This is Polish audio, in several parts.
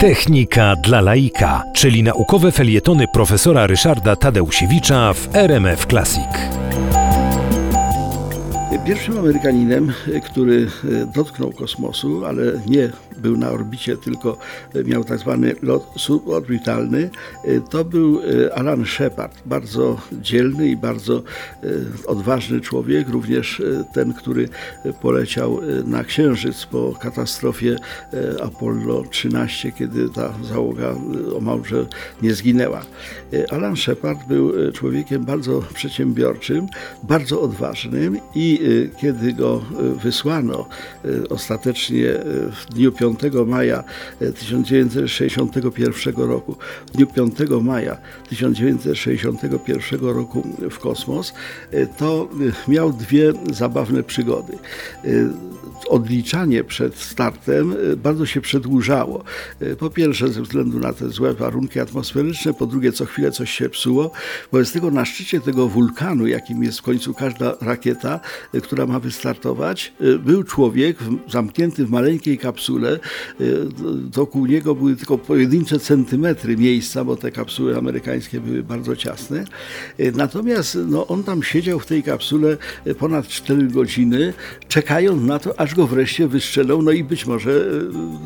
Technika dla laika, czyli naukowe felietony profesora Ryszarda Tadeusiewicza w RMF Classic. Pierwszym Amerykaninem, który dotknął kosmosu, ale nie był na orbicie, tylko miał tak zwany lot suborbitalny, to był Alan Shepard. Bardzo dzielny i bardzo odważny człowiek, również ten, który poleciał na Księżyc po katastrofie Apollo 13, kiedy ta załoga omalże nie zginęła. Alan Shepard był człowiekiem bardzo przedsiębiorczym, bardzo odważnym i kiedy go wysłano ostatecznie w dniu 5 maja 1961 roku, w dniu 5 maja 1961 roku w kosmos, to miał dwie zabawne przygody odliczanie przed startem bardzo się przedłużało. Po pierwsze ze względu na te złe warunki atmosferyczne, po drugie co chwilę coś się psuło. Wobec tego na szczycie tego wulkanu, jakim jest w końcu każda rakieta, która ma wystartować, był człowiek zamknięty w maleńkiej kapsule. Wokół niego były tylko pojedyncze centymetry miejsca, bo te kapsuły amerykańskie były bardzo ciasne. Natomiast no, on tam siedział w tej kapsule ponad 4 godziny, czekając na to, aż go wreszcie wystrzelą, no i być może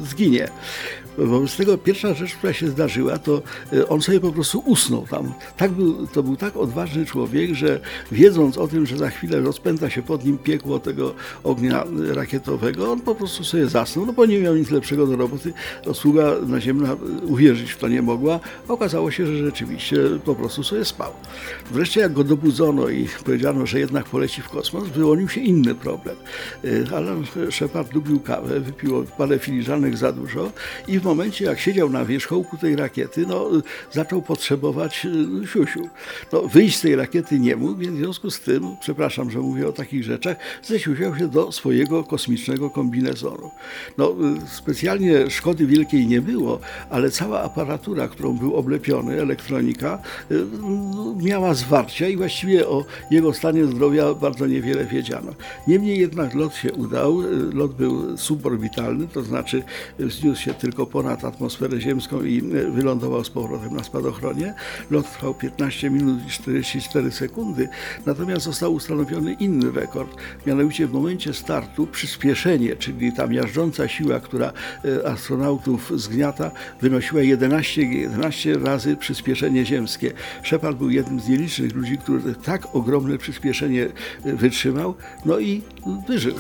zginie. Wobec tego pierwsza rzecz, która się zdarzyła, to on sobie po prostu usnął tam. Tak był, to był tak odważny człowiek, że wiedząc o tym, że za chwilę rozpęta się pod nim piekło tego ognia rakietowego, on po prostu sobie zasnął, no bo nie miał nic lepszego do roboty. Sługa naziemna uwierzyć w to nie mogła. Okazało się, że rzeczywiście po prostu sobie spał. Wreszcie jak go dobudzono i powiedziano, że jednak poleci w kosmos, wyłonił się inny problem. Alan Shepard lubił kawę, wypił parę filiżanek za dużo i w momencie, jak siedział na wierzchołku tej rakiety, no, zaczął potrzebować siusiu. No, wyjść z tej rakiety nie mógł, więc w związku z tym, przepraszam, że mówię o takich rzeczach, zesiusiał się do swojego kosmicznego kombinezonu. No, specjalnie szkody wielkiej nie było, ale cała aparatura, którą był oblepiony, elektronika, miała zwarcia i właściwie o jego stanie zdrowia bardzo niewiele wiedziano. Niemniej jednak lot się udał, lot był suborbitalny, to znaczy wzniósł się tylko ponad atmosferę ziemską i wylądował z powrotem na spadochronie. Lot trwał 15 minut i 44 sekundy, natomiast został ustanowiony inny rekord, mianowicie w momencie startu przyspieszenie, czyli ta miażdżąca siła, która astronautów zgniata, wynosiła 11, 11 razy przyspieszenie ziemskie. Shepard był jednym z nielicznych ludzi, który tak ogromne przyspieszenie wytrzymał, no i wyżył.